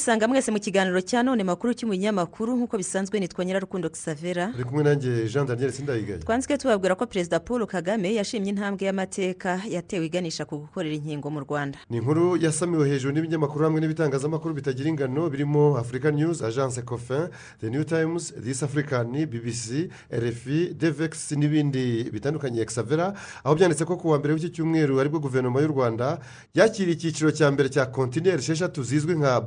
murisanga mwese mu kiganiro cya none makuru cy'umunyamakuru nk'uko bisanzwe nitwa nyirarukundo Xavera uri kumwe nanjye jean daniel sindayigaye twanzwe tubabwira ko perezida paul kagame yashimye intambwe y'amateka yatewe iganisha ku gukorera inkingo mu rwanda. Ni inkuru yasamiwe hejuru n'ibinyamakuru hamwe n'ibitangazamakuru bitagira ingano birimo african news agence cofin the new times this african bbc rfi devex n'ibindi bitandukanye. Xavera aho byanditse ko ku wa mbere w'iki cyumweru ari bwo guverinoma y'u rwanda yakiriye icyiciro cya mbere cya kontineri esheshatu zizwi nka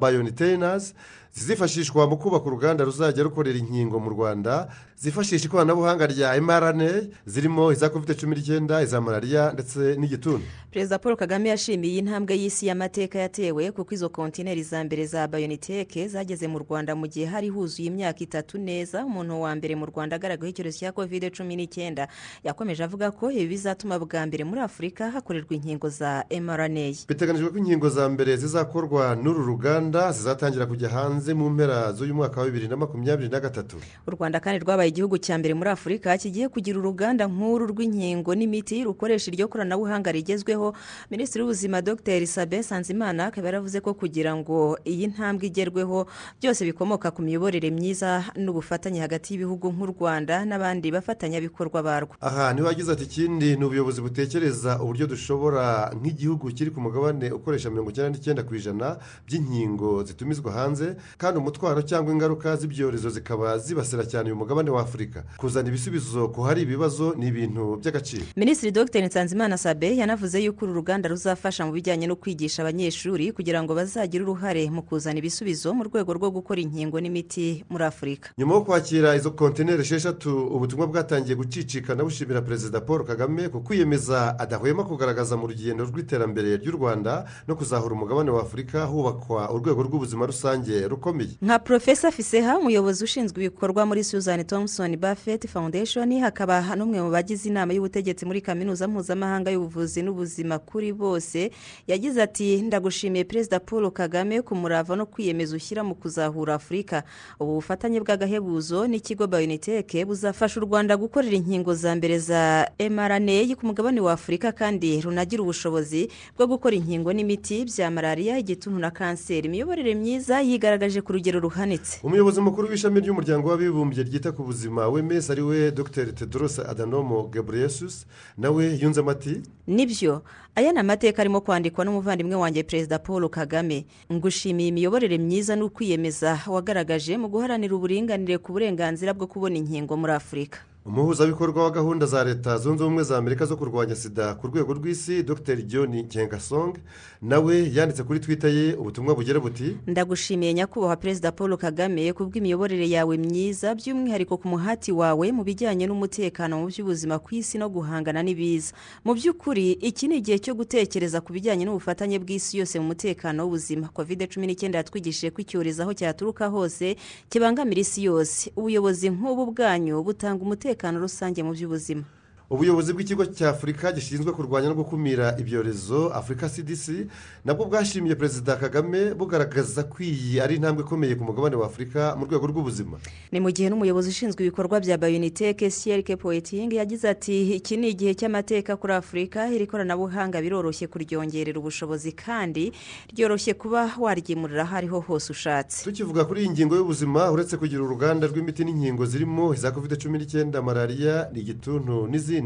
bayonitenazi zizifashishwa mu kubaka uruganda ruzajya rukorera inkingo mu rwanda zifashisha ikoranabuhanga rya mrna zirimo iza kovide cumi n'icyenda iza malariya ndetse n'igituntu. Perezida paul kagame yashimiye intambwe y'isi y'amateka yatewe kuko izo kontineri za mbere za bayoniteke zageze mu rwanda mu gihe hari huzuye imyaka itatu neza. Umuntu wa mbere mu rwanda agaragaho icyorezo cya kovide cumi n'icyenda. Yakomeje avuga ko ibi bizatuma bwa mbere muri afurika hakorerwa inkingo za mrna biteganyijwe ko inkingo za mbere zizakorwa n'uru ruganda zizatangira kujya hanze mu mpera z'uyu mwaka wa bibiri na makumyabiri na gatatu. U rwanda kandi rwabaye igihugu cya mbere muri afurika kigiye kugira uruganda nk'uru rw'inkingo n'imiti rukoresha iryo koranabuhanga rigezweho. Minisitiri w'ubuzima dr. Sabe sanzimana akaba yaravuze ko kugira ngo iyi ntambwe igerweho byose bikomoka ku miyoborere myiza n'ubufatanye hagati y'ibihugu nk'u rwanda n'abandi bafatanyabikorwa barwo. Aha ni ho yagize ati ikindi ni ubuyobozi butekereza uburyo dushobora nk'igihugu kiri ku mugabane ukoresha mirongo icyenda n'icyenda ku ijana by'inkingo zitumizwa hanze kandi umutwaro cyangwa ingaruka z'ibyorezo zikaba zibasira cyane uyu mugabane wa afurika kuzana ibisubizo ku hari ibibazo ni ibintu by'agaciro. Minisitiri dr. Nsanzimana sabe yanavuze yuko uru ruganda ruzafasha mu bijyanye no kwigisha abanyeshuri kugira ngo bazagire uruhare mu kuzana ibisubizo mu rwego rwo gukora inkingo n'imiti muri afurika nyuma yo kwakira izo kontineri esheshatu ubutumwa bwatangiye gucicikana bushimira perezida paul kagame ku kwiyemeza adahwema kugaragaza mu rugendo rw'iterambere ry'u rwanda no kuzahura umugabane wa afurika hubakwa urwego rw'ubuzima rusange rukomeye nka porofesa fiseha umuyobozi ushinzwe ibikorwa muri suzanne thompson buffett foundation hakaba n'umwe mu bagize inama y'ubutegetsi muri kaminuza mpuzamahanga y'ubuvuzi n'ubuzima kuri bose yagize ati ndagushimiye perezida paul kagame ku murava no kwiyemeza ushyira mu kuzahura afurika. Ubu bufatanye bw'agahebuzo n'ikigo bayoniteke buzafasha u rwanda gukorera inkingo za mbere za mrna ku mugabane wa afurika kandi runagira ubushobozi bwo gukora inkingo n'imiti bya malariya igituntu na kanseri. Imiyoborere myiza yigaragaje ku rugero ruhanitse. Umuyobozi mukuru w'ishami ry'umuryango w'abibumbye ryita ku buzima w'emesi ari we dr. Tedros adanomo gabriyesus nawe yunzemo ati ni byo aya ni amateka arimo kwandikwa n'umuvandimwe wanjye perezida paul kagame. Ngushimiye imiyoborere myiza n'ukwiyemeza wagaragaje mu guharanira uburinganire ku burenganzira bwo kubona inkingo muri afurika. Umuhuzabikorwa wa gahunda za leta zunze ubumwe za amerika zo kurwanya sida ku rwego rw'isi dr. John nkengasong nawe yanditse kuri twita ye ubutumwa bugira buti ndagushimiye nyakubahwa perezida paul kagame ku bw'imiyoborere yawe myiza by'umwihariko ku muhati wawe mu bijyanye n'umutekano mu by'ubuzima ku isi no guhangana n'ibiza. Mu by'ukuri iki ni igihe cyo gutekereza ku bijyanye n'ubufatanye bw'isi yose mu mutekano w'ubuzima. Kovide cumi n'icyenda yatwigishije ko icyorezo aho cyaturuka hose kibangamira isi yose. Ubuyobozi nk'ubu bwanyu butanga umutekano rusange mu by'ubuzima. Ubuyobozi bw'ikigo cya afurika gishinzwe kurwanya no gukumira ibyorezo afurika cdc nabwo bwashimiye perezida kagame bugaragaza ko iyi ari intambwe ikomeye ku mugabane wa afurika mu rwego rw'ubuzima. Ni mu gihe n'umuyobozi ushinzwe ibikorwa bya bayoniteke siyerike poetingi yagize ati iki ni igihe cy'amateka kuri afurika iri koranabuhanga biroroshye kuryongerera ubushobozi kandi ryoroshye kuba waryimurira aho ariho hose ushatse. Tukivuga kuri iyi ngingo y'ubuzima uretse kugira uruganda rw'imiti n'inkingo zirimo iza kovide cumi n'icyenda malariya igituntu n'izindi.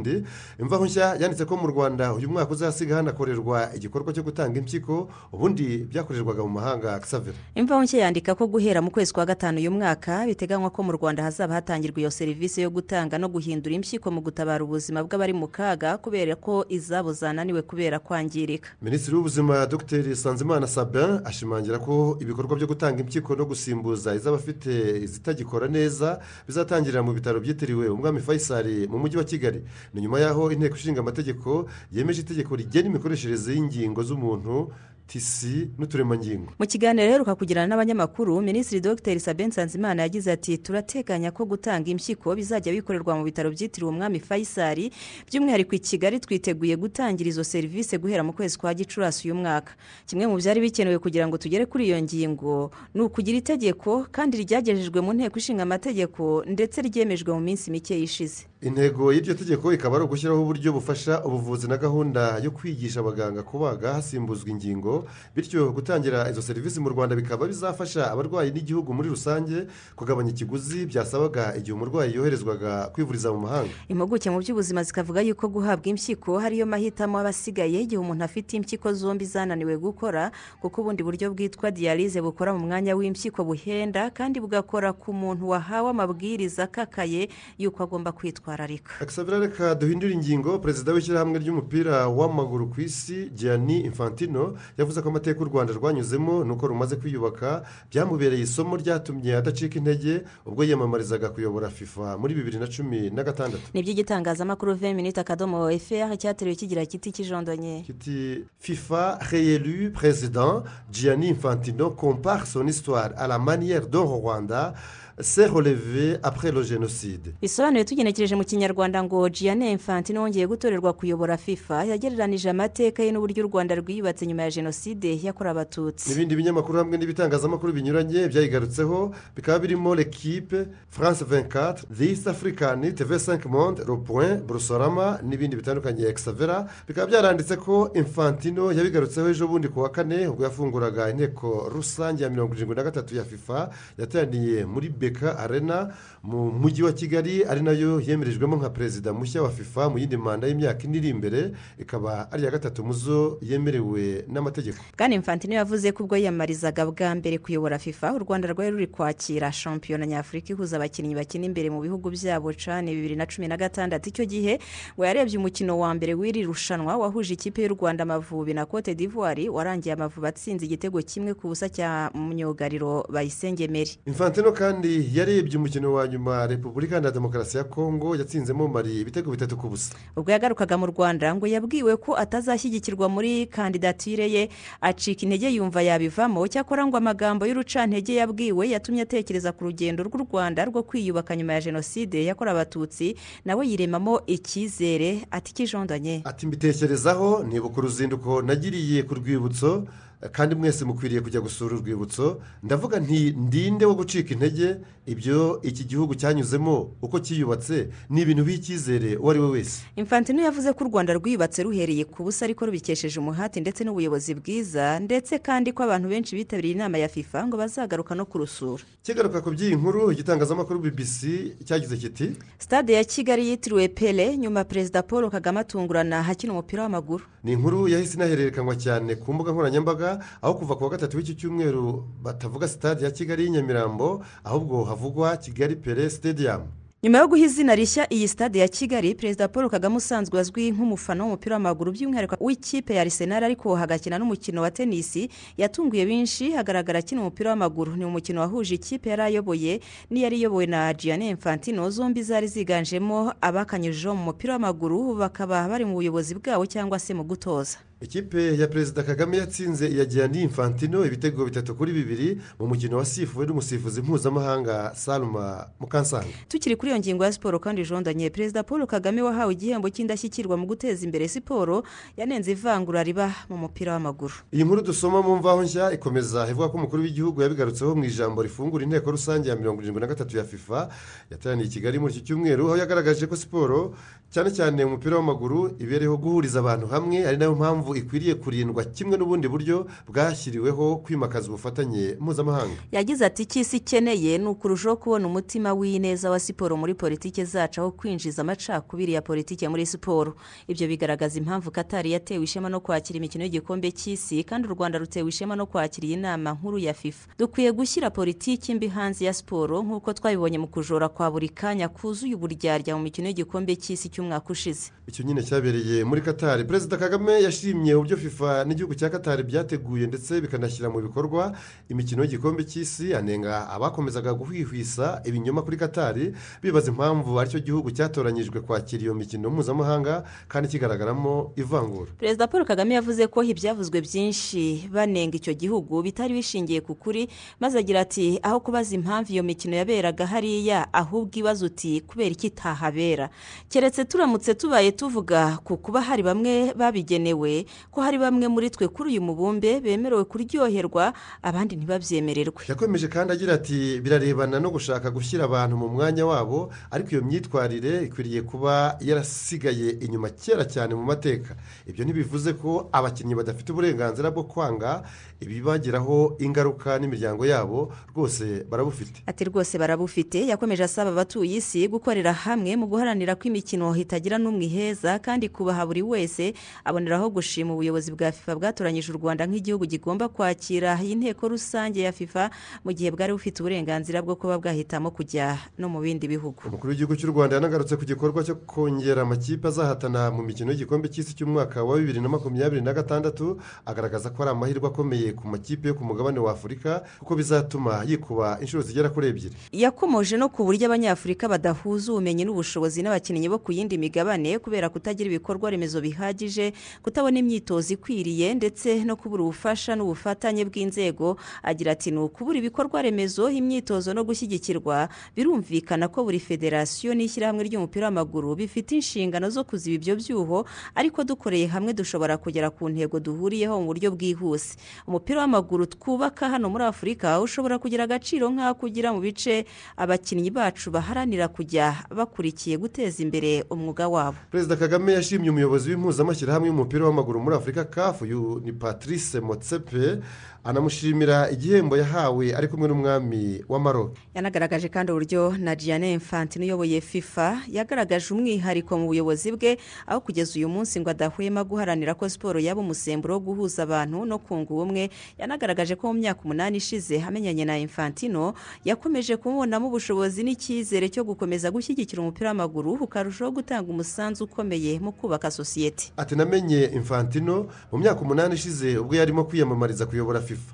Imvaho nshya yanditse ko mu rwanda uyu mwaka uzasiga hanakorerwa igikorwa cyo gutanga impyiko ubundi byakorerwaga mu mahanga savera imvaho nshya yandika ko guhera mu kwezi kwa gatanu uyu mwaka biteganywa ko mu rwanda hazaba hatangirwa iyo serivisi yo gutanga no guhindura impyiko mu gutabara ubuzima bw'abari mu kaga kubera ko izabo zananiwe kubera kwangirika. Minisitiri w'ubuzima dr. Sanzimana sabin ashimangira ko ibikorwa byo gutanga impyiko no gusimbuza iz'abafite izitagikora neza bizatangirira mu bitaro byitiriwe umwami fayisari mu mujyi wa kigali. Ni nyuma y'aho inteko ishinga amategeko yemeje itegeko rigena imikoreshereze y'ingingo z'umuntu tisi n'uturemangingo mu kiganiro rero kugirana n'abanyamakuru minisitiri dr. Sabin nsanzimana yagize ati turateganya ko gutanga impyiko bizajya bikorerwa mu bitaro byitiriwe umwami faisal. By'umwihariko i kigali twiteguye gutangira izo serivisi guhera mu kwezi kwa gicurasi uyu mwaka. Kimwe mu byari bikenewe kugira ngo tugere kuri iyo ngingo ni ukugira itegeko kandi ryagejejwe mu nteko ishinga amategeko ndetse ryemejwe mu minsi mike yishize intego y'iryo tegeko ikaba ari ugushyiraho uburyo bufasha ubuvuzi na gahunda yo kwigisha abaganga kubaga hasimbuzwa ingingo bityo gutangira izo serivisi mu rwanda bikaba bizafasha abarwayi n'igihugu muri rusange kugabanya ikiguzi byasabaga igihe umurwayi yoherezwaga kwivuriza mu mahanga. Impuguke mu by'ubuzima zikavuga yuko guhabwa impyiko hariyo mahitamo aba asigaye igihe umuntu afite impyiko zombi zananiwe gukora kuko ubundi buryo bwitwa diyalize bukora mu mwanya w'impyiko buhenda kandi bugakora ku muntu wahawe amabwiriza akakaye y'uko agomba kwitwararika akisabira reka duhindure ingingo perezida w'ishyirahamwe ry'umupira w'amaguru ku isi gianni infantino yavuze ko amateka u rwanda rwanyuzemo nuko rumaze kwiyubaka byamubereye isomo ryatumye adacika intege ubwo yiyamamarizaga kuyobora fifa muri bibiri na cumi na gatandatu. Ni iby'igitangazamakuru ve minute akadomo efuperi cyateruye kigira kiti cy'ijondonye kiti fifa réélu président gianni infantino compare son histoire à la manière au rwanda relevé après le génocide. Bisobanuye tugenekereje mu kinyarwanda ngo gianni infantino wongeye gutorerwa kuyobora fifa yagereranije amateka ye n'uburyo u rwanda rwiyubatse nyuma ya jenoside yakorewe abatutsi. N'ibindi binyamakuru hamwe n'ibitangazamakuru binyuranye byayigarutseho bikaba birimo l'equipe france 24 the east african tv 5 monde le point brusorama n'ibindi bitandukanye. Exavera bikaba byaranditse ko infantino yabigarutseho ejo bundi ku wa kane ubwo yafunguraga inteko rusange ya mirongo irindwi na gatatu ya fifa yateraniye muri beka arena mu mujyi wa kigali ari na yo yemerejwemo nka perezida mushya wa fifa mu yindi manda y'imyaka ine iri imbere ikaba ari iya gatatu mu zo yemerewe n'amategeko. Bwana infantino yavuze ko ubwo yiyamamarizaga bwa mbere kuyobora fifa u rwanda rwari ruri kwakira shampiyona nyafurika ihuza abakinnyi bakina imbere mu bihugu byabo cani bibiri na cumi na gatandatu. Icyo gihe ngo yarebye umukino wa mbere w'iri rushanwa wahuje ikipe y'u rwanda amavubi na cote d'ivoire warangiye amavubi atsinze igitego kimwe ku busa cya myugariro bayisengemeri infantino kandi yarebye umukino wa nyuma repubulika ya demokarasi ya kongo yatsinzemo mari ibitego bitatu ku busa. Ubwo yagarukaga mu rwanda ngo yabwiwe ko atazashyigikirwa muri kandidatire ye acika intege yumva yabivamo. Cyakora ngo amagambo y'urucantege yabwiwe yatumye atekereza ku rugendo rw'u rwanda rwo kwiyubaka nyuma ya jenoside yakorewe abatutsi nawe yiremamo icyizere. Ati kijondanye. Ati mbitekerezaho nibuka uruzinduko nagiriye ku rwibutso kandi mwese mukwiriye kujya gusura urwibutso. Ndavuga nti ndinde wo gucika intege ibyo iki gihugu cyanyuzemo uko cyiyubatse ni ibintu b'icyizere uwo ari we wese. Infantino yavuze ko u rwanda rwiyubatse ruhereye ku busa ariko rubikesheje umuhati ndetse n'ubuyobozi bwiza ndetse kandi ko abantu benshi bitabiriye inama ya fifa ngo bazagaruka no kurusura. Kigaruka ku by'iyi nkuru igitangazamakuru bbc cyagize kiti stade ya kigali yitiriwe pele nyuma perezida paul kagame atungurana hakina umupira w'amaguru. Ni inkuru yahise inahererekanwa cyane ku mbuga nkoranyambaga aho kuva ku wa gatatu w'iki cyumweru batavuga sitade ya kigali y'inyamirambo ahubwo havugwa kigali pere stadium. Nyuma yo guha izina rishya iyi stade ya kigali perezida paul kagame usanzwe azwi nk'umufana w'umupira w'amaguru by'umwihariko w'ikipe ya arisenali ariko hagakina n'umukino wa tenisi yatunguye benshi hagaragara akina umupira w'amaguru. Ni umukino wahuje ikipe yari ayoboye n'iyari iyobowe na gianni infantino. Zombi zari ziganjemo abakanyujijeho mu mupira w'amaguru bakaba bari mu buyobozi bwabo cyangwa se mu gutoza. Ikipe ya perezida kagame yatsinze iya gianni infantino ibitego bitatu kuri bibiri mu mukino wasifuwe n'umusifuzi mpuzamahanga salma mukansanga. Tukiri kuri iyo ngingo ya siporo kandi jondanye perezida paul kagame wahawe igihembo cy'indashyikirwa mu guteza imbere siporo yanenze ivangura riba mu mupira w'amaguru. Iyi nkuru dusoma mu mvaho nshya ikomeza ivuga ko umukuru w'igihugu yabigarutseho mu ijambo rifungura inteko rusange ya mirongo irindwi na gatatu ya fifa yateraniye i kigali muri iki cyumweru aho yagaragaje ko siporo cyane cyane umupira w'amaguru ibereho guhuriza abantu hamwe ari na yo mpamvu ikwiriye kurindwa kimwe n'ubundi buryo bwashyiriweho kwimakaza ubufatanye mpuzamahanga. Yagize ati icyo isi ikeneye ni ukurushaho kubona umutima w'ineza wa siporo muri politiki zacu aho kwinjiza amacakubiri ya politiki muri siporo. Ibyo bigaragaza impamvu katari yatewe ishema no kwakira imikino y'igikombe cy'isi kandi u rwanda rutewe ishema no kwakira iyi nama nkuru ya fifa. Dukwiye gushyira politiki mbi hanze ya siporo nk'uko twabibonye mu kujora kwa buri kanya kuzuye uburyarya mu mikino y'igikombe cy'isi cy'umwaka ushize. Icyo nyine cyabereye muri katari perezida kagame yashimye uburyo fifa n'igihugu cya katari byateguye ndetse bikanashyira mu bikorwa imikino y'igikombe cy'isi anenga abakomezaga guhwihwisa ibinyoma kuri katari bibaza impamvu ari cyo gihugu cyatoranyijwe kwakira iyo mikino mpuzamahanga kandi kigaragaramo ivangura. Perezida paul kagame yavuze ko ibyavuzwe byinshi banenga icyo gihugu bitari bishingiye ku kuri maze agira ati aho kubaza impamvu iyo mikino yaberaga hariya ahubwo ibaza uti kubera iki itahabera keretse turamutse tubaye tuvuga ku kuba hari bamwe babigenewe ko hari bamwe muri twe kuri uyu mubumbe bemerewe kuryoherwa abandi ntibabyemererwe. Yakomeje kandi agira ati birarebana no gushaka gushyira abantu mu mwanya wabo ariko iyo myitwarire ikwiriye kuba yarasigaye inyuma kera cyane mu mateka. Ibyo ntibivuze ko abakinnyi badafite uburenganzira bwo kwanga ibibagiraho ingaruka n'imiryango yabo rwose barabufite. Ati rwose barabufite. Yakomeje asaba abatuye isi gukorera hamwe mu guharanira ko imikino itagira n'umwe iheza kandi kubaha buri wese aboneraho gushima ubuyobozi bwa fifa bwatoranyije u rwanda nk'igihugu kigomba kwakira iyi nteko rusange ya fifa mu gihe bwari bufite uburenganzira bwo kuba bwahitamo kujya no mu bindi bihugu. Umukuru w'igihugu cy'u rwanda yanagarutse ku gikorwa cyo kongera amakipe azahatana mu mikino y'igikombe cy'isi cy'umwaka wa bibiri na makumyabiri na gatandatu agaragaza ko ari amahirwe akomeye ku makipe yo ku mugabane wa afurika kuko bizatuma yikuba inshuro zigera kuri ebyiri. Yakomoje no ku buryo abanyafurika badahuza ubumenyi n'ubushobozi n'abakinnyi bo ku yindi migabane kubera kutagira ibikorwa remezo bihagije kutabona imyitozo ikwiriye ndetse no kubura ubufasha n'ubufatanye bw'inzego. Agira ati ni ukubura ibikorwa remezo imyitozo no gushyigikirwa birumvikana ko buri federasiyo n'ishyirahamwe ry'umupira w'amaguru bifite inshingano zo kuziba ibyo byuho ariko dukoreye hamwe dushobora kugera ku ntego duhuriyeho mu buryo bwihuse. Umupira w'amaguru twubaka hano muri afurika ushobora kugira agaciro nk'ako ugira mu bice abakinnyi bacu baharanira kujya bakurikiye guteza imbere umwuga wabo. Perezida kagame yashimye umuyobozi w'impuzamashyirahamwe y'umupira w'amaguru muri afurika kafu ni patrice motsepe. Anamushimira igihembo yahawe ari kumwe n'umwami wa Maroc. Yanagaragaje kandi uburyo na Gianni Infantino uyoboye fifa yagaragaje umwihariko mu buyobozi bwe aho kugeza uyu munsi ngo adahwema guharanira ko siporo yaba umusemburo wo guhuza abantu no kunga ubumwe. Yanagaragaje ko mu myaka umunani ishize amenyanye na Infantino yakomeje kumubonamo ubushobozi n'icyizere cyo gukomeza gushyigikira umupira w'amaguru ukarushaho gutanga umusanzu ukomeye mu kubaka sosiyete. Ati namenye Infantino mu myaka umunani ishize ubwo yarimo kwiyamamariza kuyobora fifa.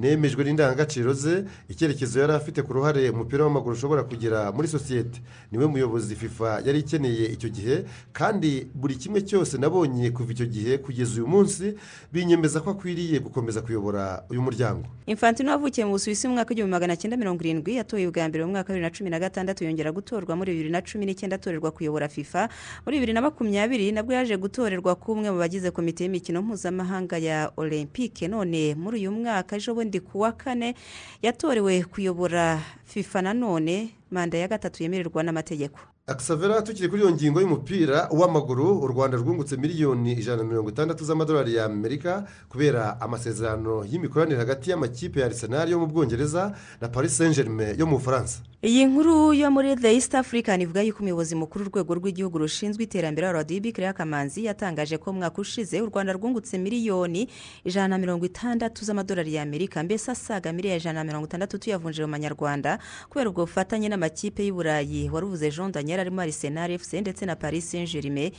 Nemejwe n'indangagaciro ze icyerekezo yari afite ku ruhare umupira w'amaguru ushobora kugira muri sosiyete. Niwe muyobozi fifa yari ikeneye icyo gihe kandi buri kimwe cyose nabonye kuva icyo gihe kugeza uyu munsi binyemeza ko akwiriye gukomeza kuyobora uyu muryango. Infantino wavukiye mu busuwisi mu mwaka w'igihumbi magana cyenda mirongo irindwi yatoye ubwa mbere mu mwaka wa bibiri na cumi na gatandatu yongera gutorwa muri bibiri na cumi n'icyenda atorerwa kuyobora fifa. Muri bibiri na makumyabiri nabwo yaje gutorerwa k'umwe mu bagize komite y'imikino mpuzamahanga ya olympique. None muri uyu mwaka ejo bundi ku wa kane yatorewe kuyobora fifa nanone manda ya gatatu yemererwa n'amategeko. Akisavera tukiri kuri iyo ngingo y'umupira w'amaguru u rwanda rwungutse miliyoni ijana na mirongo itandatu z'amadolari y'amerika kubera amasezerano y'imikoranire hagati y'amakipe ya arisenali yo mu bwongereza na paris saint germain yo mu bufaransa. Iyi nkuru yo muri the east african ivuga yuko umuyobozi mukuru w'urwego rw'igihugu rushinzwe iterambere radiyo Claire kamanzi yatangaje ko umwaka ushize u rwanda rwungutse miliyoni ijana na mirongo itandatu z'amadolari y'amerika. Mbese asaga miliyoni ijana na mirongo itandatu tuyavunjije mu manyarwanda kubera ubwo bufatanye n'amakipe y'u burayi waruvuze jean daniel arimo arisenali fc ndetse na paris saint germain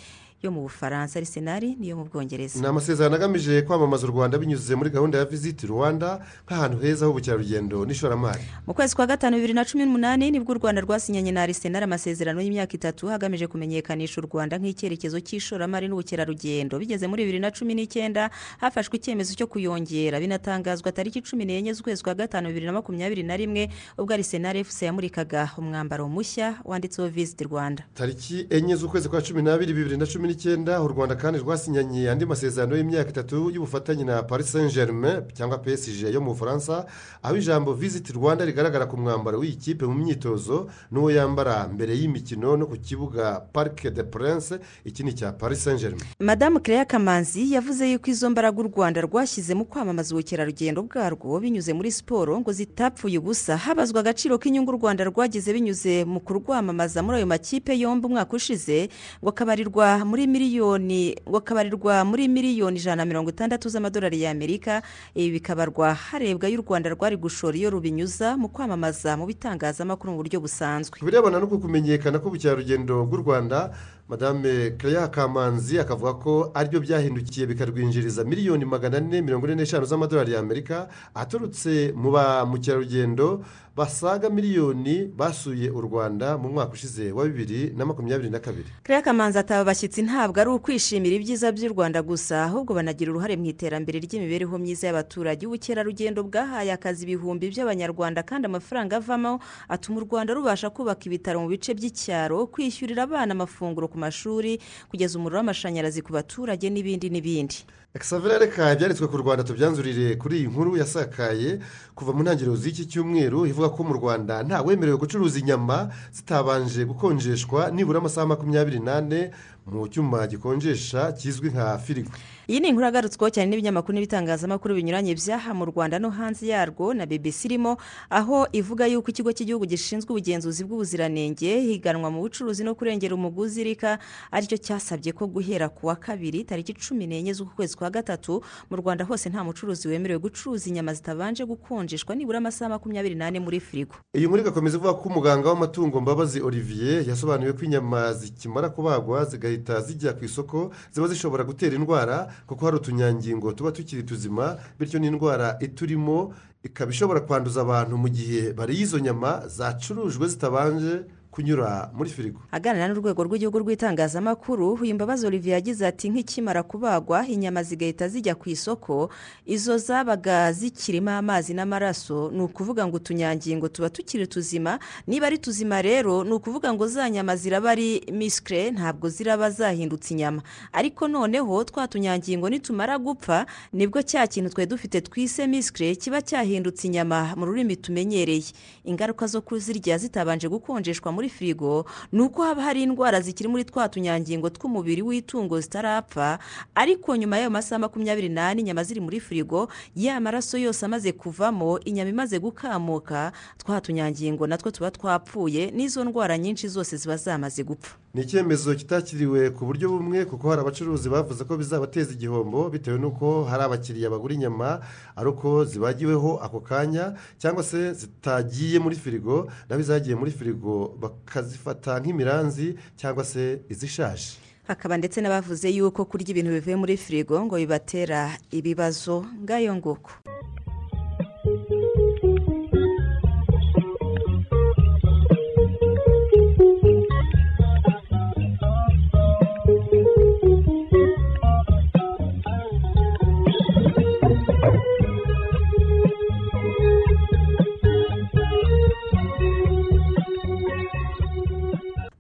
yo mu bufaransa arisenali niyo mu bwongereza. Ni amasezerano agamije kwamamaza u rwanda binyuze muri gahunda ya visiti rwanda nk'ahantu heza h'ubukerarugendo n'ishoramari. Mu kwezi kwa gatanu bibiri na cumi n'umunani ni bwo u rwanda rwasinyanye na arisenali amasezerano y'imyaka itatu hagamije kumenyekanisha u rwanda nk'icyerekezo cy'ishoramari n'ubukerarugendo. Bigeze muri bibiri na cumi n'icyenda hafashwe icyemezo cyo kuyongera. Binatangazwa tariki cumi n'enye z'ukwezi kwa gatanu bibiri na makumyabiri na rimwe ubwo arisenali fc yamurikaga umwambaro mushya wanditseho visiti rwanda. Tariki enye z'ukwezi kwa cumi n'abiri bibiri na cumi n'icyenda u rwanda kandi rwasinyanye andi masezerano y'imyaka itatu y'ubufatanye na paris saint germain cyangwa psg yo mu bufaransa aho ijambo visiti rwanda rigaragara ku mwambaro w'iyi kipe mu myitozo n'uwo yambara mbere y'imikino no ku kibuga parike de prince iki ni icya paris saint germain madamu Claire kamanzi yavuze yuko izo mbaraga u rwanda rwashyize mu kwamamaza ubukerarugendo bwarwo binyuze muri siporo ngo zitapfuye ubusa. Habazwa agaciro k'inyungu u rwanda rwagize binyuze mu kurwamamaza muri ayo makipe yombi umwaka ushize ngo kabarirwa muri miliyoni ngo kabarirwa muri miliyoni ijana na mirongo itandatu z'amadolari y'amerika ibi bikabarwa harebwa y'u rwanda rwari gushora iyo rubinyuza mu kwamamaza mu bitangazamakuru mu buryo busanzwe. Ku birebana no kumenyekana k'ubukerarugendo bw'u rwanda madame Claire kamanzi akavuga ko ari byo byahindukiye bikarwinjiriza miliyoni magana ane mirongo ine n'eshanu z'amadolari y'amerika aturutse mu ba mukerarugendo basaga miliyoni basuye u rwanda mu mwaka ushize wa bibiri na makumyabiri na kabiri. Claire kamanzi ataba abashyitsi ntabwo ari ukwishimira ibyiza by'u rwanda gusa ahubwo banagira uruhare mu iterambere ry'imibereho myiza y'abaturage. Ubukerarugendo bwahaye akazi ibihumbi by'abanyarwanda kandi amafaranga avamo atuma u rwanda rubasha kubaka ibitaro mu bice by'icyaro kwishyurira abana amafunguro ku mashuri kugeza umuriro w'amashanyarazi ku baturage n'ibindi n'ibindi. Reka ibyanditswe ku rwanda tubyanzurire kuri iyi nkuru yasakaye kuva mu ntangiriro z'iki cyumweru ivuga ko mu rwanda nta wemerewe gucuruza inyama zitabanje gukonjeshwa nibura amasaha makumyabiri n'ane mu cyuma gikonjesha kizwi nka firigo iyi ni inkuru yagarutsweho cyane n'ibinyamakuru n'ibitangazamakuru binyuranye byaha mu rwanda no hanze yarwo na bbc irimo aho ivuga yuko ikigo cy'igihugu gishinzwe ubugenzuzi bw'ubuziranenge higanwa mu bucuruzi no kurengera umuguzi rika ari cyo cyasabye ko guhera ku wa kabiri tariki cumi n'enye z'uku kwezi kwa gatatu mu rwanda hose nta mucuruzi wemerewe gucuruza inyama zitabanje gukonjeshwa nibura amasaha makumyabiri n'ane muri firigo iyi nkuru igakomeza ivuga ko umuganga w'amatungo mbabazi olivier yasobanuye ko inyama zikimara kubagwa zigahita zijya ku isoko ziba zishobora gutera indwara kuko hari utunyangingo tuba tukiri tuzima bityo n'indwara iturimo ikaba ishobora kwanduza abantu mu gihe bariye izo nyama zacurujwe zitabanje kunyura muri firigo. Aganira n'urwego rw'igihugu rw'itangazamakuru uyu mbabazi olivier yagize ati nk'ikimara kubagwa inyama zigahita zijya ku isoko. Izo zabaga zikirimo amazi n'amaraso. Ni ukuvuga ngo utunyangingo tuba tukiri tuzima. Niba ari tuzima rero ni ukuvuga ngo za nyama ziraba ari misikire ntabwo ziraba zahindutse inyama. Ariko noneho twa tunyangingo nitumara gupfa ni bwo cya kintu twari dufite twise misikire kiba cyahindutse inyama mu rurimi tumenyereye. Ingaruka zo kuzirya zitabanje gukonjeshwa muri firigo ni uko haba hari indwara zikiri muri twa tunyangingo tw'umubiri w'itungo zitarapfa ariko nyuma y'ayo masaha makumyabiri n'ane inyama ziri muri firigo ya maraso yose amaze kuvamo inyama imaze gukamuka twa tunyangingo natwo tuba twapfuye n'izo ndwara nyinshi zose ziba zamaze gupfa. Ni icyemezo kitakiriwe ku buryo bumwe kuko hari abacuruzi bavuze ko bizabateza igihombo bitewe n'uko hari abakiriya bagura inyama ari uko zibagiweho ako kanya cyangwa se zitagiye muri firigo naho izagiye muri firigo bakazifata nk'imiranzi cyangwa se izishaje. Hakaba ndetse n'abavuze yuko kurya ibintu bivuye muri firigo ngo bibatera ibibazo. Ngayo nguko.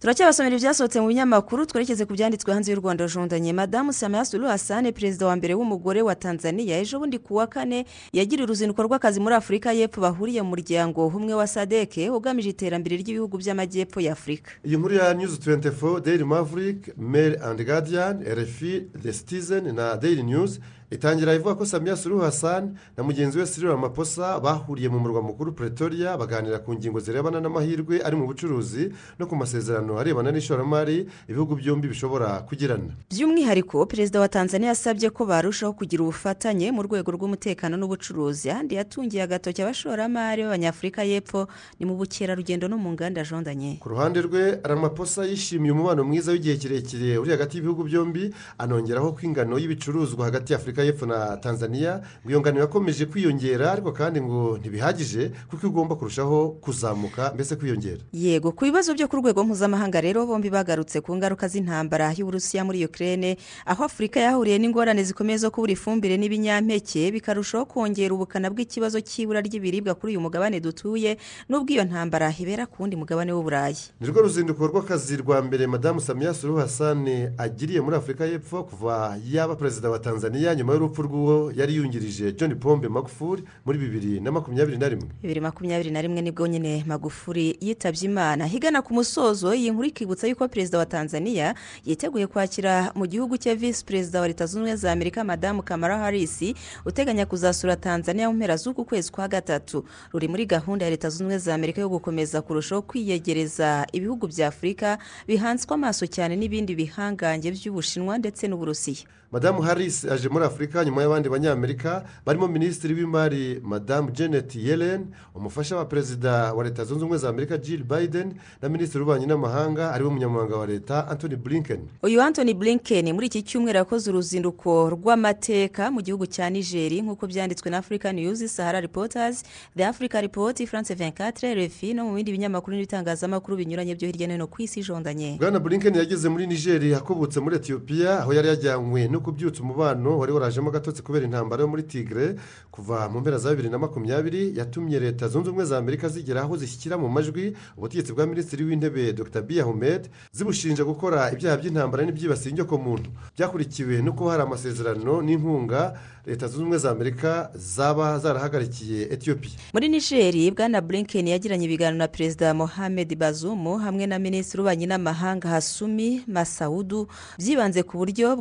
Turacyabasomera ibyasohotse mu binyamakuru twerekeze ku byanditswe hanze y'u rwanda jondanye madamu samia suru hasane perezida wa mbere w'umugore wa tanzania ejo bundi ku wa kane yagiriye uruzinduko rw'akazi muri afurika y'epfo bahuriye mu muryango umwe wa sadeke ugamije iterambere ry'ibihugu by'amajyepfo y'afurika iyi nkuru ya news 24 daily maverick mail and guardian rfi the citizen na daily news itangira ivuga ko samia suru hassan na mugenzi we sirira amaposa bahuriye mu murwa mukuru pretoria baganira ku ngingo zirebana n'amahirwe ari mu bucuruzi no ku masezerano arebana n'ishoramari ibihugu byombi bishobora kugirana. By'umwihariko perezida wa tanzania yasabye ko barushaho kugira ubufatanye mu rwego rw'umutekano n'ubucuruzi. Ahandi yatungiye agatoki abashoramari b'abanyafurika y'epfo ni mu bukerarugendo no mu nganda jondanye ku ruhande rwe amaposa yishimiye umubano mwiza w'igihe kirekire uri hagati y'ibihugu byombi anongeraho ko ingano y'ibicuruzwa hagati y'afurika y'epfo na tanzania ngo iyo ngano yakomeje kwiyongera ariko kandi ngo ntibihagije kuko igomba kurushaho kuzamuka. Mbese kwiyongera? Yego ku bibazo byo ku rwego mpuzamahanga rero bombi bagarutse ku ngaruka z'intambara y'uburusiya muri ukraine aho afurika yahuriye n'ingorane zikomeye zo kubura ifumbire n'ibinyampeke bikarushaho kongera ubukana bw'ikibazo cy'ibura ry'ibiribwa kuri uyu mugabane dutuye n'ubwo iyo ntambara ibera ku wundi mugabane w'uburayi ni rwo ruzinduko rw'akazi rwa mbere madamu samia suru hassan agiriye muri afurika y'epfo kuva yaba perezida wa tanzania nyuma y'urupfu rw'uwo yari yungirije john pombe magufuri muri bibiri na makumyabiri na rimwe. Bibiri makumyabiri na rimwe ni bwo nyine magufuri yitabye imana. Higana ku musozo iyi nkuru ikibutsa yuko perezida wa tanzania yiteguye kwakira mu gihugu cye visi perezida wa leta zunze ubumwe za amerika madamu kamara harisi uteganya kuzasura tanzania mu mpera z'uku kwezi kwa gatatu. Ruri muri gahunda ya leta zunze ubumwe za amerika yo gukomeza kurushaho kwiyegereza ibihugu bya afurika bihanzwe amaso cyane n'ibindi bihangange by'ubushinwa ndetse n'uburusiya. Madamu harisi aje muri afurika afurika nyuma y'abandi banyamerika barimo minisitiri w'imari madamu janet yellen umufasha wa perezida wa leta zunze ubumwe za amerika jill biden na minisitiri w'ububanyi n'amahanga ari we munyamabanga wa leta anthony blinken. Uyu anthony blinken muri iki cyumweru yakoze uruzinduko rw'amateka mu gihugu cya nigeri nk'uko byanditswe na africa news sahara reporters the africa report france 24 refi no mu bindi binyamakuru n'ibitangazamakuru binyuranye byo hirya no hino ku isi ijondanye bwana blinken yageze muri nigeri akobotse muri etiyopiya aho yari yajyanywe no kubyutsa umubano wari warajemo agatotsi kubera intambara yo muri tigre kuva mu mpera za bibiri na makumyabiri yatumye leta zunze ubumwe za amerika zigera aho zishyikira mu majwi ubutegetsi bwa minisitiri w'intebe dr. Biya humed zibushinja gukora ibyaha by'intambara n'ibyibasiye inyokomuntu byakurikiwe no kuba hari amasezerano n'inkunga leta zunze ubumwe za amerika zaba zarahagarikiye etiyopiya muri nigeri bwana blinken yagiranye ibiganiro na perezida mohamed bazumu hamwe na minisitiri w'ububanyi n'amahanga hasumi masawudu byibanze ku buryo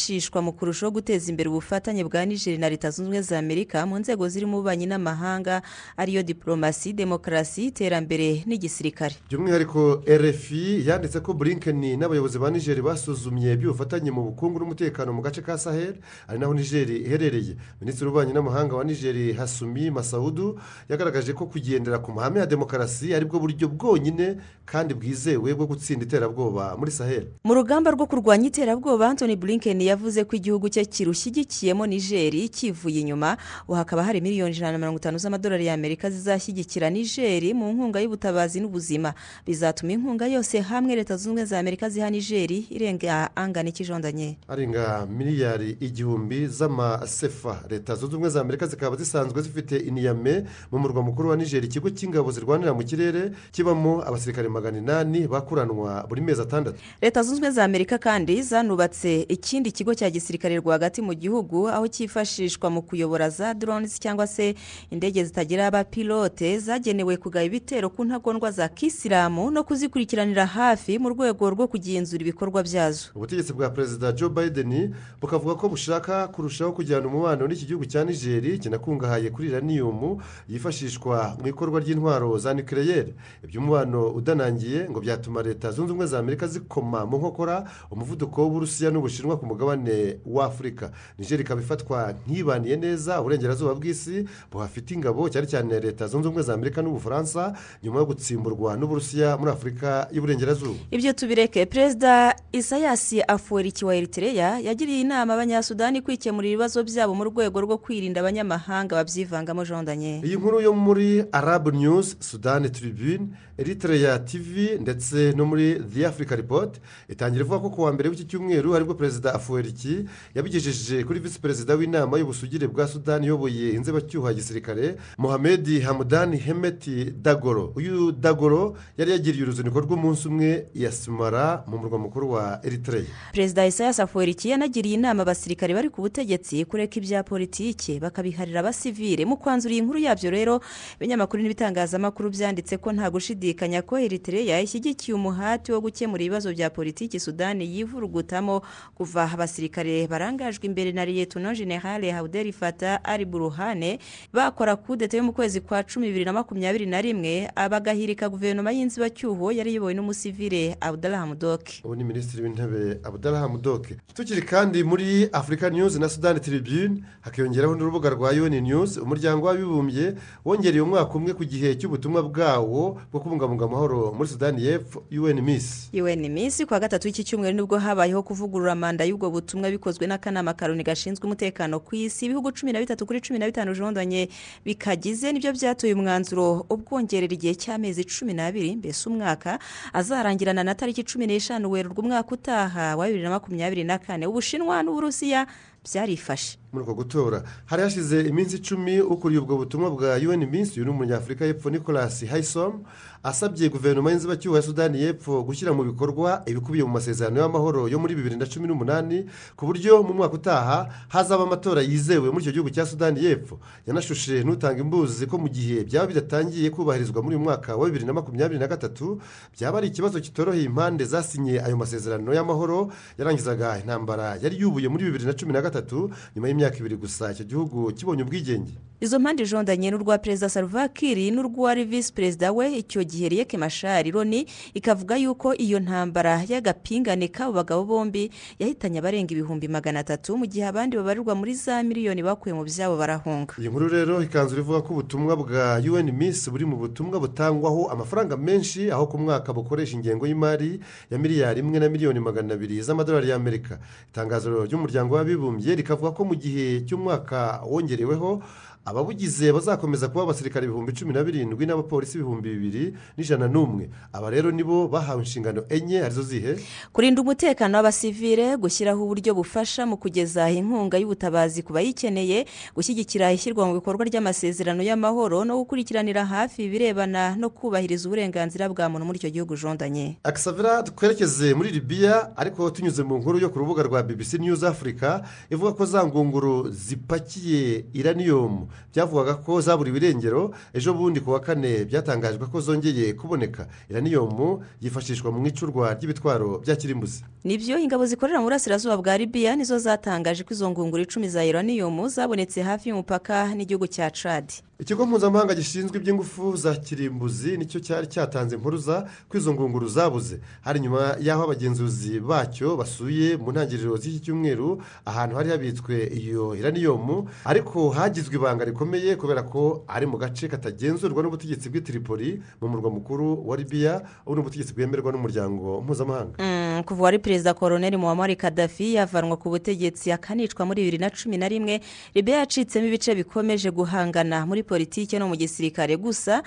bwakwifashishwa mu kurushaho guteza imbere ubufatanye bwa nigeri na leta zunze ubumwe za amerika mu nzego zirimo ububanyi n'amahanga ariyo diporomasi demokarasi iterambere n'igisirikare. By'umwihariko rfi yanditse ko blinken n'abayobozi ba nigeri basuzumye iby'ubufatanye mu bukungu n'umutekano mu gace ka sahel ari naho nigeri iherereye. Minisitiri w'ububanyi n'amahanga wa nigeri hasumi masawudu yagaragaje ko kugendera ku mahame ya demokarasi ari bwo buryo bwonyine kandi bwizewe bwo gutsinda iterabwoba muri sahel. Mu rugamba rwo kurwanya iterabwoba anthony blinken yavuze ko igihugu cye kirushyigikiyemo nigeri kivuye inyuma hakaba hari miliyoni ijana na mirongo itanu z'amadolari y'amerika zizashyigikira nigeri mu nkunga y'ubutabazi n'ubuzima. Bizatuma inkunga yose hamwe leta zunze ubumwe za amerika ziha nigeri irenga angana ikijondanye. Arenga miliyari igihumbi z'amasefa. Leta zunze ubumwe za amerika zikaba zisanzwe zifite iniyame mu murwa mukuru wa nigeri ikigo cy'ingabo zirwanira mu kirere kibamo abasirikare magana inani bakuranwa buri mezi atandatu. Leta zunze ubumwe za amerika kandi zanubatse ikindi kigo cya gisirikare rwagati mu gihugu aho cyifashishwa mu kuyobora za drones cyangwa se indege zitagira abapilote zagenewe kugaba ibitero ku ntagondwa za kisilamu no kuzikurikiranira hafi mu rwego rwo kugenzura ibikorwa byazo. Ubutegetsi bwa perezida joe biden bukavuga ko bushaka kurushaho kujyana umubano n'iki gihugu cya nigeri kinakungahaye kuri iraniyumu yifashishwa mu ikorwa ry'intwaro za nikireyeri iby'umubano udanangiye ngo byatuma leta zunze ubumwe za amerika zikoma mu nkokora umuvuduko w'uburusiya n'ubushinwa ku mugabane w'afurika nigeri ikaba ifatwa nk'ibaniye neza uburengerazuba bw'isi buhafite ingabo cyane cyane leta zunze ubumwe za amerika n'ubufaransa nyuma yo gutsimburwa n'uburusiya muri afurika y'uburengerazuba. Ibyo tubireke perezida isayasi afuweriki wa eritereya yagiriye inama abanyasudani kwikemurira ibibazo byabo mu rwego rwo kwirinda abanyamahanga babyivangamo jondanye iyi nkuru yo muri arabu news sudani tribune eritereya tv ndetse no muri the africa report itangira ivuga ko ku wa mbere w'iki cyumweru ari bwo perezida afuweriki yabigejeje kuri visi perezida w'inama y'ubusugire bwa sudani iyoboye inzibacyuho ya gisirikare mohamed hamudani hemeti dagoro. Uyu dagoro yari yagiriye uruzinduko rw'umunsi umwe yasimara mu murwa mukuru wa eritereya perezida isayasi afuweriki yanagiriye inama abasirikare bari ku butegetsi kureka ibya politiki bakabiharira abasivire mu kwanzura iyi nkuru yabyo rero ibinyamakuru n'ibitangazamakuru byanditse ko nta gushidikanya ko eritereya ishyigikiye umuhati wo gukemura ibibazo bya politiki sudani yivurugutamo. Kuva abasirikare barangajwe imbere na liyetuno generale hauderi fata ari buruhane bakora kudeta yo mu kwezi kwa cumi bibiri na makumyabiri na rimwe bagahirika guverinoma y'inzibacyuho yari iyobowe n'umusivire abudara hamudoke ubu ni minisitiri w'intebe abudara hamudoke tukiri kandi muri afurika news na sudani tribune hakiyongeraho n'urubuga rwa yoni news. Umuryango w'abibumbye wongereye umwaka umwe ku gihe cy'ubutumwa bwawo bwo kubungabunga amahoro muri sudani y'epfo un miss. Un miss ku wa gatatu w'iki cyumweru ni bwo habayeho kuvugurura manda y'ubwo butumwa bikozwe n'akanama karoni gashinzwe umutekano ku isi. Ibihugu cumi na bitatu kuri cumi na bitanu jondanye bikagize ni byo byatoye umwanzuro ubwongerera igihe cy'amezi cumi n'abiri mbese umwaka azarangirana na tariki cumi n'eshanu werurwa umwaka utaha wa bibiri na makumyabiri na kane. Ubushinwa n'uburusiya byarifashe muri uko gutora hari hashize iminsi icumi ukuriye ubwo butumwa bwa un minsi uyu ni umunyafurika y'epfo nicolas hayisomu asabye guverinoma y'inzibacyuho ya sudani y'epfo gushyira mu bikorwa ibikubiye mu masezerano y'amahoro yo muri bibiri na cumi n'umunani ku buryo mu mwaka utaha hazaba amatora yizewe muri icyo gihugu cya sudani y'epfo. Yanashushe n'utanga imbuzi ko mu gihe byaba bidatangiye kubahirizwa muri uyu mwaka wa bibiri na makumyabiri na gatatu byaba ari ikibazo kitoroheye impande zasinye ayo masezerano y'amahoro yarangizaga intambara yari yubuye muri bibiri na cumi na gatatu. Nyuma y'imyaka ibiri gusa icyo gihugu kibonye ubwigenge. Izo mpande jondanye n'urwa perezida salva kiir n'urwari visi perezida we icyo gihe riyeke mashari loni ikavuga yuko iyo ntambara y'agapingane k'abo bagabo bombi yahitanye abarenga ibihumbi magana atatu mu gihe abandi babarirwa muri za miliyoni bakuye mu byabo barahunga. Iyi nkuru rero ikanzu ivuga ko ubutumwa bwa un miss buri mu butumwa butangwaho amafaranga menshi aho ku mwaka bukoresha ingengo y'imari ya miliyari imwe na miliyoni magana abiri z'amadolari y'amerika. Itangazo ry'umuryango w'abibumbye rikavuga ko mu gihe cy'umwaka wongereweho ababugize bazakomeza kuba abasirikare ibihumbi cumi na birindwi n'abapolisi ibihumbi bibiri n'ijana n'umwe. Aba rero nibo bahawe inshingano enye ari zo zihe? Kurinda umutekano w'abasivire gushyiraho uburyo bufasha mu kugeza inkunga y'ubutabazi ku bayikeneye gushyigikira ishyirwa mu bikorwa ry'amasezerano y'amahoro no gukurikiranira hafi ibirebana no kubahiriza uburenganzira bwa muntu muri icyo gihugu jondanye. Akisavira twerekeze muri libiya ariko tunyuze mu nkuru yo ku rubuga rwa bbc news africa ivuga ko za ngunguru zipakiye iraniyomu byavugaga ko zaburiwe irengero ejo bundi ku wa kane byatangajwe ko zongeye kuboneka. Iraniyomu yifashishwa mu icurwa ry'ibitwaro bya kirimbuzi. Nibyo ingabo zikorera mu burasirazuba bwa libiya nizo zatangaje ko izo ngunguru icumi za iraniyomu zabonetse hafi y'umupaka n'igihugu cya cadi ikigo mpuzamahanga gishinzwe iby'ingufu za kirimbuzi ni cyo cyari cyatanze impuruza ko izo ngunguru zabuze. Hari nyuma y'aho abagenzuzi bacyo basuye mu ntangiriro z'iki cyumweru ahantu hari habitswe iyo iraniyomu ariko hagizwe ibanga rikomeye kubera ko ari mu gace katagenzurwa n'ubutegetsi bw'itiripoli mu murwa mukuru wa libiya ubu ni ubutegetsi bwemerwa n'umuryango mpuzamahanga. Kuva wari perezida koroneri muhammad kadafi yavanwa ku butegetsi akanicwa muri bibiri na cumi na rimwe libiya yacitsemo ibice bikomeje guhangana. Muri politiki no mu gisirikare gusa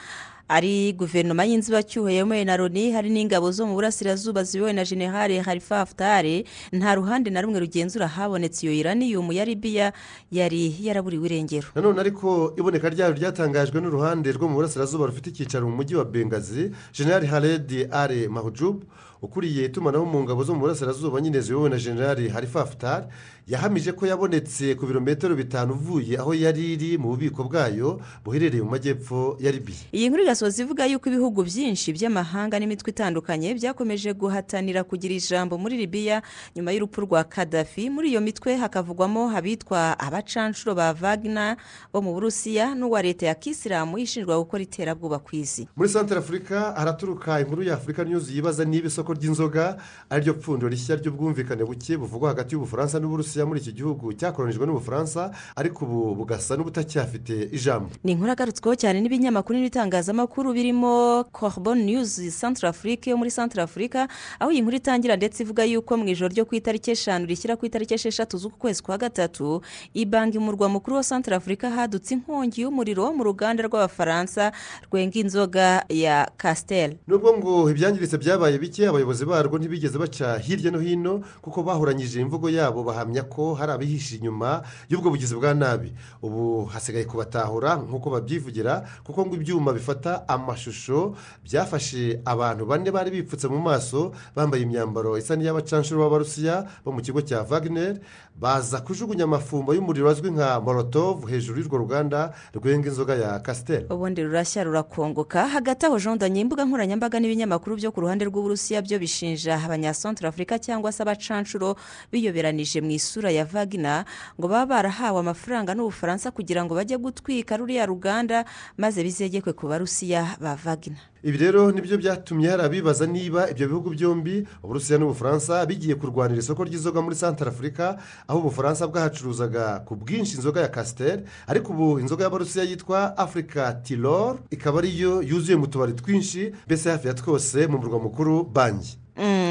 ari guverinoma y'inzibacyuho yemewe na loni hari n'ingabo zo mu burasirazuba ziyobowe na generale harifa hafutare nta ruhande na rumwe rugenzura habonetse iyo iraniyumu ya libiya yari yaraburiwe irengero. Nanone ariko iboneka ryayo ryatangajwe n'uruhande rwo mu burasirazuba rufite icyicaro mu mujyi wa bengazi generale haredi are mahujubu ukuriye itumanaho mu ngabo zo mu burasirazuba nyine ziyobowe na generale harifa hafutare yahamije ko yabonetse ku birometero bitanu uvuye aho yari iri mu bubiko bwayo buherereye mu majyepfo ya libiya iyi nkuru igasoza ivuga yuko ibihugu byinshi by'amahanga n'imitwe itandukanye byakomeje guhatanira kugira ijambo muri libiya nyuma y'urupfu rwa kadafi muri iyo mitwe hakavugwamo abitwa abacanshuro ba vagina bo mu burusiya n'uwa leta ya kisilamu ishinjwa gukora iterabwoba ku isi. Muri santara afurika haraturuka inkuru ya afurika nyuzi yibaza niba isoko ry'inzoga ari ryo pfundo rishya ry'ubwumvikane buke buvugwa hagati y'ubufaransa n'uburusiya. Muri iki gihugu cyakoronijwe n'ubufaransa ariko ubu bugasa n'ubutacyafite ijambo. Ni inkuru agarutsweho cyane n'ibinyamakuru n'ibitangazamakuru birimo coroboni niyuzi santara afurika yo muri santara afurika aho iyi nkuru itangira ndetse ivuga yuko mu ijoro ryo ku itariki eshanu rishyira ku itariki esheshatu z'uku kwezi kwa gatatu ibanki mu murwa mukuru wa santara afurika hadutse inkongi y'umuriro mu ruganda rw'abafaransa rwenga inzoga ya kasiteri nubwo ngo ibyangiritse byabaye bike abayobozi barwo ntibigeze baca hirya no hino kuko bahoranyije imvugo yabo bahamya ko hari abihishe inyuma y'ubwo bugizi bwa nabi. Ubu hasigaye kubatahura nk'uko babyivugira kuko ngo ibyuma bifata amashusho byafashe abantu bane bari bipfutse mu maso bambaye imyambaro isa n'iy'abacanshuro b'abarusiya bo mu kigo cya wagner baza kujugunya amafumbo y'umuriro azwi nka morotovu hejuru y'urwo ruganda rwenga inzoga ya kasiteri ubundi rurashya rurakongoka. Hagati aho jondanye imbuga nkoranyambaga n'ibinyamakuru byo ku ruhande rw'uburusiya byo bishinja abanyasantara afurika cyangwa se abacanshuro biyoberanije mu isura ya vagina ngo baba barahawe amafaranga n'ubufaransa kugira ngo bajye gutwika ruriya ruganda maze bizegekwe ku barusiya ba vagina. Ibi rero ni byo byatumye hari abibaza niba ibyo bihugu byombi uburusiya n'ubufaransa bigiye kurwanira isoko ry'inzoga muri santara afurika aho ubufaransa bwahacuruzaga ku bwinshi inzoga ya kasiteri ariko ubu inzoga y'abarusiya yitwa afurika tiroro ikaba ariyo yuzuye mu tubari twinshi mbese hafi ya twose mu murwa mukuru banki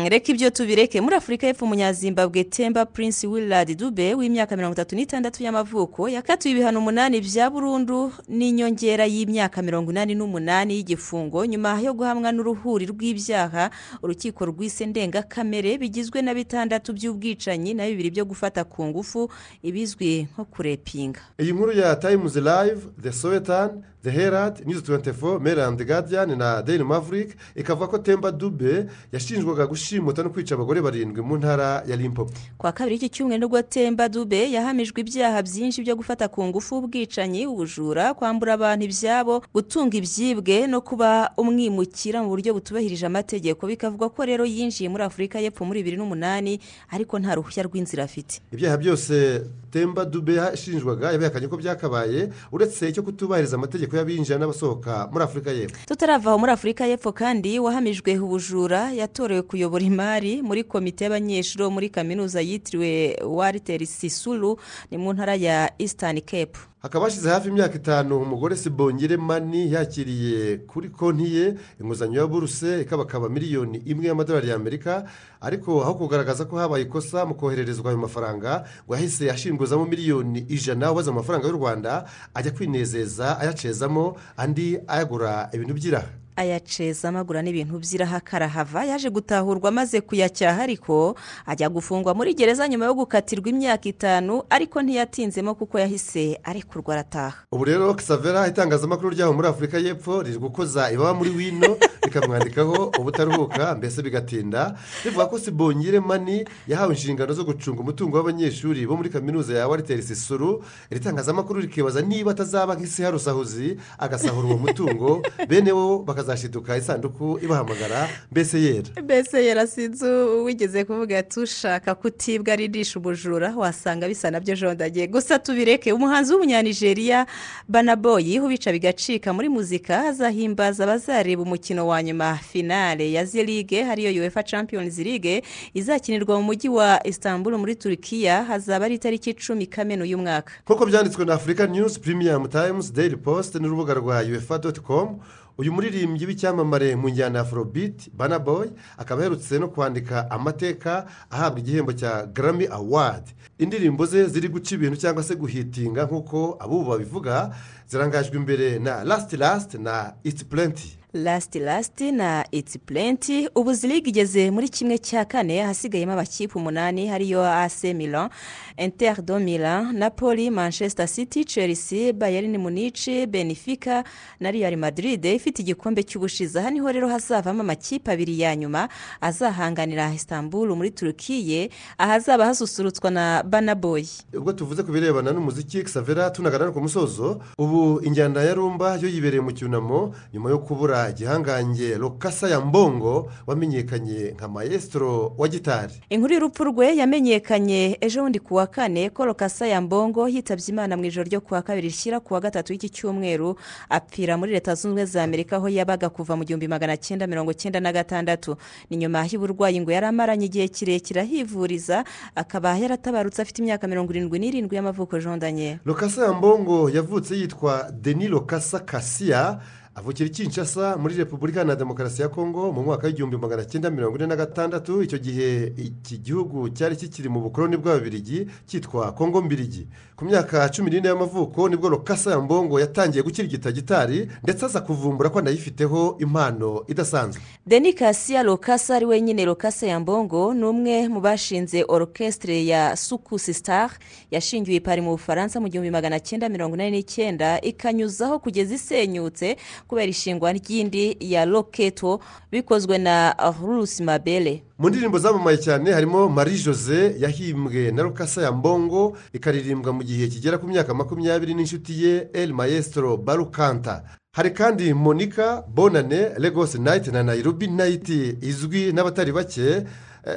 reka ibyo tubireke. Muri afurika y'epfo umunyazimbabwe temba prince willard dube w'imyaka mirongo itatu n'itandatu y'amavuko yakatiwe ibihano umunani bya burundu n'inyongera y'imyaka mirongo inani n'umunani y'igifungo nyuma yo guhamwa n'uruhuri rw'ibyaha urukiko rw'ise ndengakamere bigizwe na bitandatu by'ubwicanyi na bibiri byo gufata ku ngufu ibizwi nko kurepinga. Iyi nkuru ya tayimuzi live the sowetani the herald news tuwenti fo merandi gadiyani na deni mavurike ikavuga ko temba dube yashinjwaga gushimuta no kwica abagore barindwi mu ntara ya limpopo. Kwa kabiri iki cyumweru ni bwo temba dube yahamijwe ibyaha byinshi byo gufata ku ngufu ubwicanyi ubujura kwambura abantu ibyabo gutunga ibyibwe no kuba umwimukira mu buryo butubahirije amategeko. Bikavuga ko rero yinjiye muri afurika y'epfo muri bibiri n'umunani ariko nta ruhushya rw'inzira afite. Ibyaha byose temba dube yashinjwaga yabihakanye ko byakabaye uretse icyo kutubahiriza amategeko y'abinjira n'abasohoka muri afurika y'epfo. Tutarava aho muri afurika y'epfo kandi wahamijwe ubujura yatorewe kuyobora imari muri komite y'abanyeshuri bo muri kaminuza yitiriwe wariteri sisuru ni mu ntara ya eastern cape. Hakaba hashize hafi imyaka itanu umugore sibongere mani yakiriye kuri konti ye inguzanyo ya buruse ikabakaba miliyoni imwe y'amadolari y'amerika ariko aho kugaragaza ko habaye ikosa mu kohererezwa ayo mafaranga ngo yahise ashinguzamo miliyoni ijana ubaze amafaranga y'u rwanda ajya kwinezeza ayacezamo andi ayagura ibintu by'iraha. Ayaceza amagura n'ibintu by'iraha karahava yaje gutahurwa maze kuyacyaha ariko ajya gufungwa muri gereza nyuma yo gukatirwa imyaka itanu ariko ntiyatinzemo kuko yahise arekurwa arataha. Ubu rero kisavera itangazamakuru ryaho muri afurika y'epfo riri gukoza ibaba muri wino rikamwandikaho ubutaruhuka mbese bigatinda. Rivuga ko sibongere mani yahawe inshingano zo gucunga umutungo w'abanyeshuri bo muri kaminuza ya wariteri sisuru iri tangazamakuru rikibaza niba atazaba nk'isi harusahuzi agasahura uwo mutungo. Bene wo bakazashiduka isanduku ibahamagara mbese yera? Mbese yera sinzi wigeze kuvuga ati ushaka kutibwa aririsha ubujura wasanga bisa na byo jondagiye. Gusa tubireke umuhanzi w'umunyanigeriya banaboyi ubica bigacika muri muzika azahimbaza abazareba umukino wa nyuma finale ya zirige hariyo uefa champions league izakinirwa mu mujyi wa istanbul muri turukiya hazaba ari itariki icumi kamena uyu mwaka. Nk'uko byanditswe na afurika news premium times daily post n'urubuga rwa uefa doti komu uyu muririmbyi w'icyamamare mu njyana ya afrobeat banaboy akaba aherutse no kwandika amateka ahabwa igihembo cya garami awadi indirimbo ze ziri guca ibintu cyangwa se guhitinga nk'uko abubu babivuga zirangajwe imbere na lasiti lasiti na iti purenti lasiti lasiti na iti purenti ubu ziriga igeze muri kimwe cya kane hasigayemo amakipe umunani hariyo ase milan interi do milan napoli manchester city chelsea bayern munici benefica na real madrid. Ifite igikombe cy'ubushize. Aha ni ho rero hazavamo amakipe abiri ya nyuma azahanganira istanbul muri turukiye ahazaba hasusurutswa na banaboyi ubwo tuvuze ku birebana n'umuziki kisavera tunagana ku musozo. Ubu injyana ya rumba yo yibereye mu cyunamo nyuma yo kubura igihangange rukasa ya mbongo wamenyekanye nka mayesitoro wa gitari. Inkuru y'urupfu rwe yamenyekanye ejo bundi ku wa kane ko rukasa ya mbongo yitabye imana mu ijoro ryo ku wa kabiri rishyira ku wa gatatu w'iki cyumweru apfira muri leta zunze ubumwe za amerika aho yabaga kuva mu gihumbi magana cyenda mirongo cyenda na gatandatu. Ni nyuma y'uburwayi ngo yari amaranye igihe kirekire ahivuriza akaba yaratabarutse afite imyaka mirongo irindwi n'irindwi y'amavuko jondanye rukasa ya mbongo yavutse yitwa deni rukasa kasiya avukira Kinshasa muri repubulika na demokarasi ya kongo mu mwaka w'igihumbi magana cyenda mirongo ine na gatandatu. Icyo gihe iki gihugu cyari kikiri mu bukoroni bw'ababirigi cyitwa kongo mbirigi. Ku myaka cumi n'ine y'amavuko ni bwo rukasa ya mbongo yatangiye gukirigita gitari ndetse aza kuvumbura ko anayifiteho impano idasanzwe. Deni kasiya rukasa ari wenyine. Rukasa ya mbongo ni umwe mu bashinze orukesitire ya sukusi sitari yashingiwe i pari mu bufaransa mu gihumbi magana cyenda mirongo inani n'icyenda ikanyuzaho kugeza isenyutse kubera ishingwa ry'indi ya roketo bikozwe na rusi mabere mu ndirimbo zamamaye cyane harimo marie jose yahimbwe na rukasa ya mbongo ikaririmbwa mu gihe kigera ku myaka makumyabiri n'inshuti ye el maestro barukanta. Hari kandi monica bonane Lagos nayiti na nayirobi nayiti izwi n'abatari bake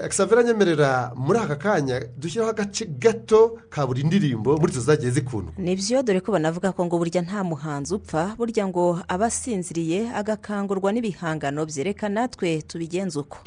kisavera nyemerera muri aka kanya dushyiraho agace gato ka buri ndirimbo muri zo zagiye zikundwa. Nibyo dore ko banavuga ko ngo burya nta muhanzi upfa burya ngo aba asinziriye agakangurwa n'ibihangano byereka natwe tubigenze uko.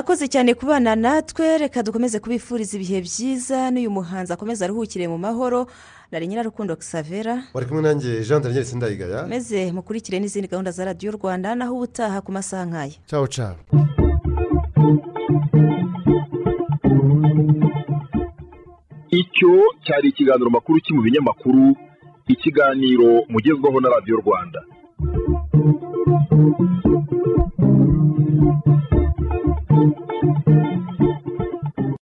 Mwakoze cyane kubana natwe reka dukomeze kubifuriza ibihe byiza n'uyu muhanzi akomeza aruhukire mu mahoro nari nyirarukundo kisavera wari kumwe nanjye jean daniel sindayigaya. Meze mukurikire n'izindi gahunda za radiyo rwanda naho ubutaha ku masaha nk'aya. Cawo cawo icyo cyari ikiganiro makuru ki mu binyamakuru ikiganiro mugezwaho na radiyo rwanda.